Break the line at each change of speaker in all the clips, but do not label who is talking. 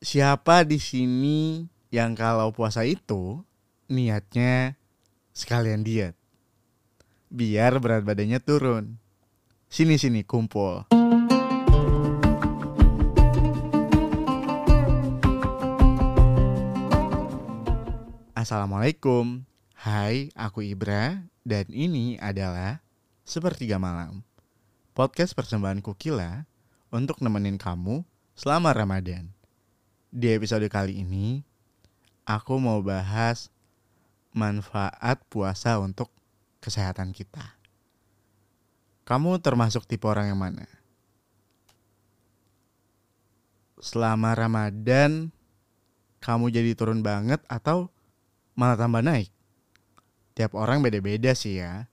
Siapa di sini yang kalau puasa itu niatnya sekalian diet? Biar berat badannya turun. Sini sini kumpul. Assalamualaikum. Hai, aku Ibra dan ini adalah Sepertiga Malam. Podcast persembahan Kukila untuk nemenin kamu selama Ramadan. Di episode kali ini, aku mau bahas manfaat puasa untuk kesehatan kita. Kamu termasuk tipe orang yang mana? Selama Ramadan, kamu jadi turun banget atau malah tambah naik. Tiap orang beda-beda sih ya.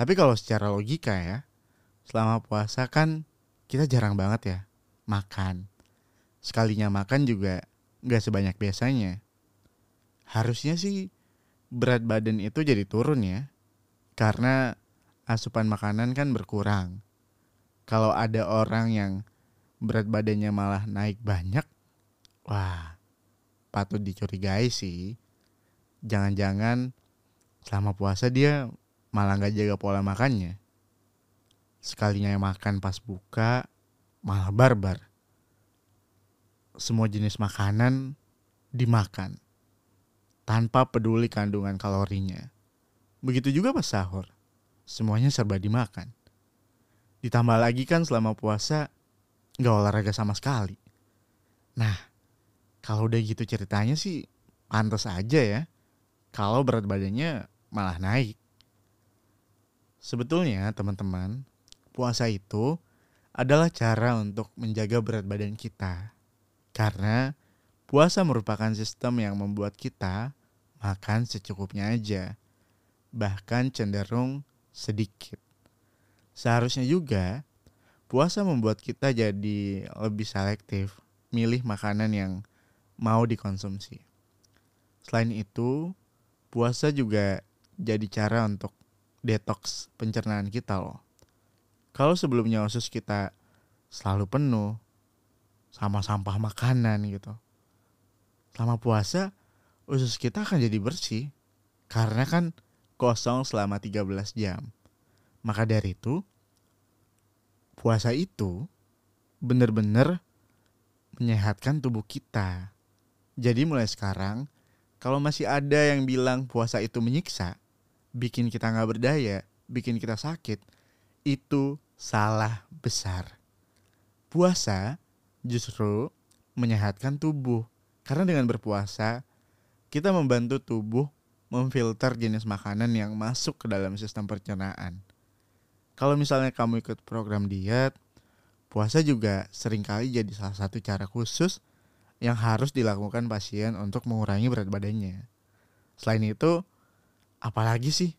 Tapi kalau secara logika ya, selama puasa kan kita jarang banget ya makan. Sekalinya makan juga nggak sebanyak biasanya. Harusnya sih berat badan itu jadi turun ya. Karena asupan makanan kan berkurang. Kalau ada orang yang berat badannya malah naik banyak, wah patut dicurigai sih jangan-jangan selama puasa dia malah nggak jaga pola makannya. Sekalinya makan pas buka malah barbar. Semua jenis makanan dimakan tanpa peduli kandungan kalorinya. Begitu juga pas sahur. Semuanya serba dimakan. Ditambah lagi kan selama puasa nggak olahraga sama sekali. Nah, kalau udah gitu ceritanya sih pantas aja ya kalau berat badannya malah naik. Sebetulnya teman-teman, puasa itu adalah cara untuk menjaga berat badan kita. Karena puasa merupakan sistem yang membuat kita makan secukupnya aja. Bahkan cenderung sedikit. Seharusnya juga puasa membuat kita jadi lebih selektif milih makanan yang mau dikonsumsi. Selain itu, puasa juga jadi cara untuk detox pencernaan kita loh. Kalau sebelumnya usus kita selalu penuh sama sampah makanan gitu. Selama puasa usus kita akan jadi bersih karena kan kosong selama 13 jam. Maka dari itu puasa itu benar-benar menyehatkan tubuh kita. Jadi mulai sekarang kalau masih ada yang bilang puasa itu menyiksa, bikin kita nggak berdaya, bikin kita sakit, itu salah besar. Puasa justru menyehatkan tubuh. Karena dengan berpuasa, kita membantu tubuh memfilter jenis makanan yang masuk ke dalam sistem pencernaan. Kalau misalnya kamu ikut program diet, puasa juga sering kali jadi salah satu cara khusus yang harus dilakukan pasien untuk mengurangi berat badannya. Selain itu, apalagi sih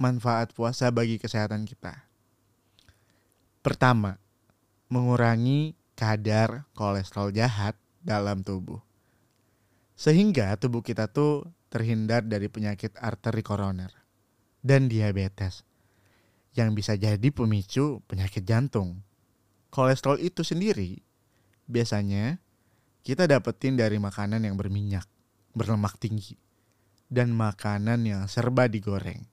manfaat puasa bagi kesehatan kita? Pertama, mengurangi kadar kolesterol jahat dalam tubuh. Sehingga tubuh kita tuh terhindar dari penyakit arteri koroner dan diabetes yang bisa jadi pemicu penyakit jantung. Kolesterol itu sendiri biasanya kita dapetin dari makanan yang berminyak, berlemak tinggi, dan makanan yang serba digoreng.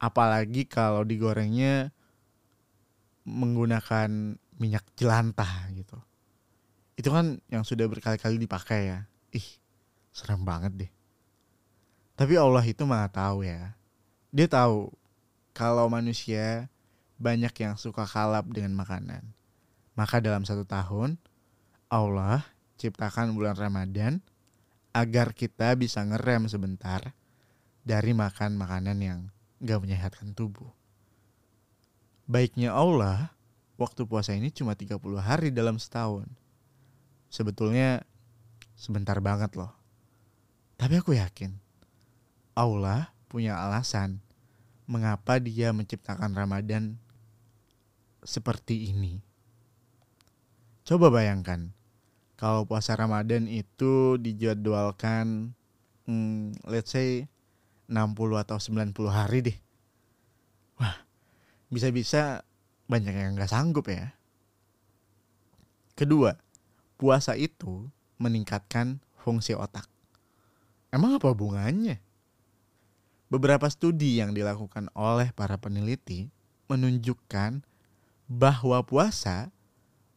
Apalagi kalau digorengnya menggunakan minyak jelantah gitu. Itu kan yang sudah berkali-kali dipakai ya. Ih, serem banget deh. Tapi Allah itu maha tahu ya. Dia tahu kalau manusia banyak yang suka kalap dengan makanan. Maka dalam satu tahun, Allah ciptakan bulan Ramadan agar kita bisa ngerem sebentar dari makan makanan yang gak menyehatkan tubuh. Baiknya Allah, waktu puasa ini cuma 30 hari dalam setahun. Sebetulnya sebentar banget loh. Tapi aku yakin Allah punya alasan mengapa dia menciptakan Ramadan seperti ini. Coba bayangkan, kalau puasa Ramadan itu dijadwalkan hmm, let's say 60 atau 90 hari deh. Wah, bisa-bisa banyak yang nggak sanggup ya. Kedua, puasa itu meningkatkan fungsi otak. Emang apa hubungannya? Beberapa studi yang dilakukan oleh para peneliti menunjukkan bahwa puasa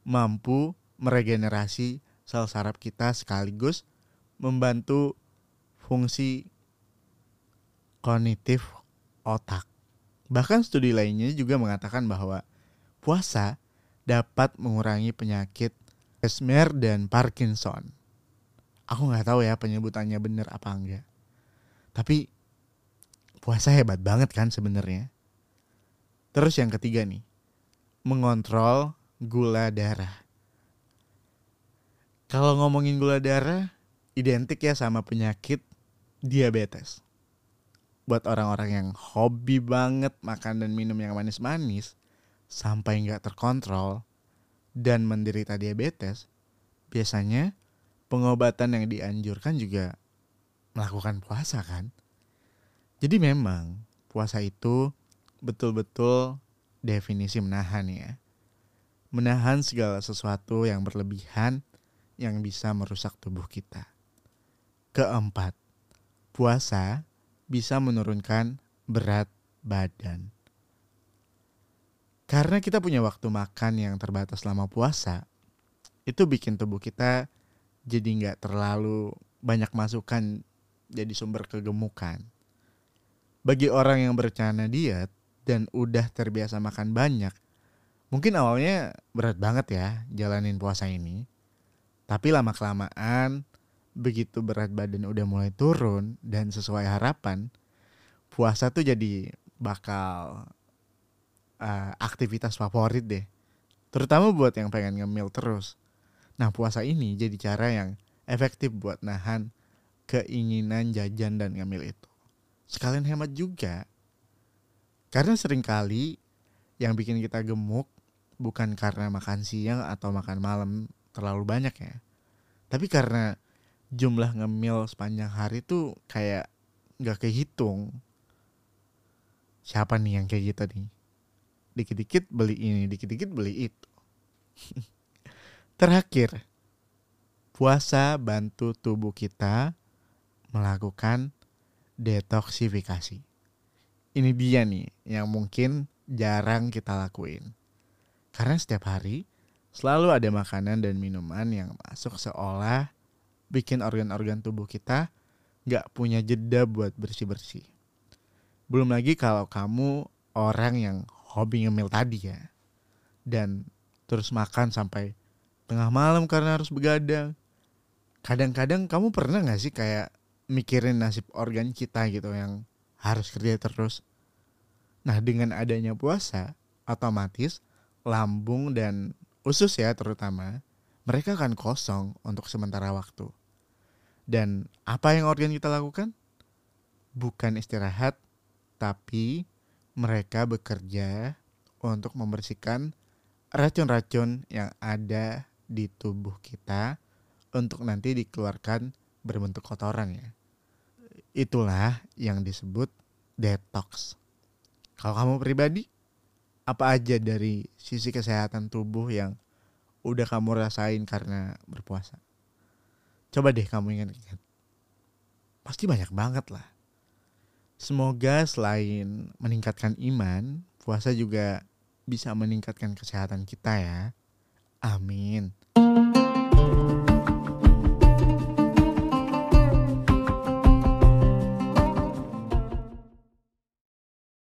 mampu meregenerasi sel saraf kita sekaligus membantu fungsi kognitif otak. Bahkan studi lainnya juga mengatakan bahwa puasa dapat mengurangi penyakit Alzheimer dan Parkinson. Aku nggak tahu ya penyebutannya benar apa enggak. Tapi puasa hebat banget kan sebenarnya. Terus yang ketiga nih, mengontrol gula darah. Kalau ngomongin gula darah, identik ya sama penyakit diabetes. Buat orang-orang yang hobi banget makan dan minum yang manis-manis, sampai nggak terkontrol, dan menderita diabetes, biasanya pengobatan yang dianjurkan juga melakukan puasa kan? Jadi memang puasa itu betul-betul definisi menahan ya. Menahan segala sesuatu yang berlebihan yang bisa merusak tubuh kita. Keempat, puasa bisa menurunkan berat badan. Karena kita punya waktu makan yang terbatas selama puasa, itu bikin tubuh kita jadi nggak terlalu banyak masukan jadi sumber kegemukan. Bagi orang yang berencana diet dan udah terbiasa makan banyak, mungkin awalnya berat banget ya jalanin puasa ini. Tapi lama-kelamaan, begitu berat badan udah mulai turun dan sesuai harapan, puasa tuh jadi bakal uh, aktivitas favorit deh. Terutama buat yang pengen ngemil terus. Nah puasa ini jadi cara yang efektif buat nahan keinginan jajan dan ngemil itu sekalian hemat juga. Karena sering kali yang bikin kita gemuk bukan karena makan siang atau makan malam terlalu banyak ya. Tapi karena jumlah ngemil sepanjang hari tuh kayak nggak kehitung. Siapa nih yang kayak gitu nih? Dikit-dikit beli ini, dikit-dikit beli itu. Terakhir, puasa bantu tubuh kita melakukan detoksifikasi. Ini dia nih yang mungkin jarang kita lakuin. Karena setiap hari selalu ada makanan dan minuman yang masuk seolah bikin organ-organ tubuh kita nggak punya jeda buat bersih-bersih. Belum lagi kalau kamu orang yang hobi ngemil tadi ya. Dan terus makan sampai tengah malam karena harus begadang. Kadang-kadang kamu pernah gak sih kayak mikirin nasib organ kita gitu yang harus kerja terus. Nah dengan adanya puasa, otomatis lambung dan usus ya terutama, mereka akan kosong untuk sementara waktu. Dan apa yang organ kita lakukan? Bukan istirahat, tapi mereka bekerja untuk membersihkan racun-racun yang ada di tubuh kita untuk nanti dikeluarkan berbentuk kotoran ya. Itulah yang disebut detox. Kalau kamu pribadi, apa aja dari sisi kesehatan tubuh yang udah kamu rasain karena berpuasa? Coba deh kamu ingat-ingat. Pasti banyak banget lah. Semoga selain meningkatkan iman, puasa juga bisa meningkatkan kesehatan kita ya. Amin.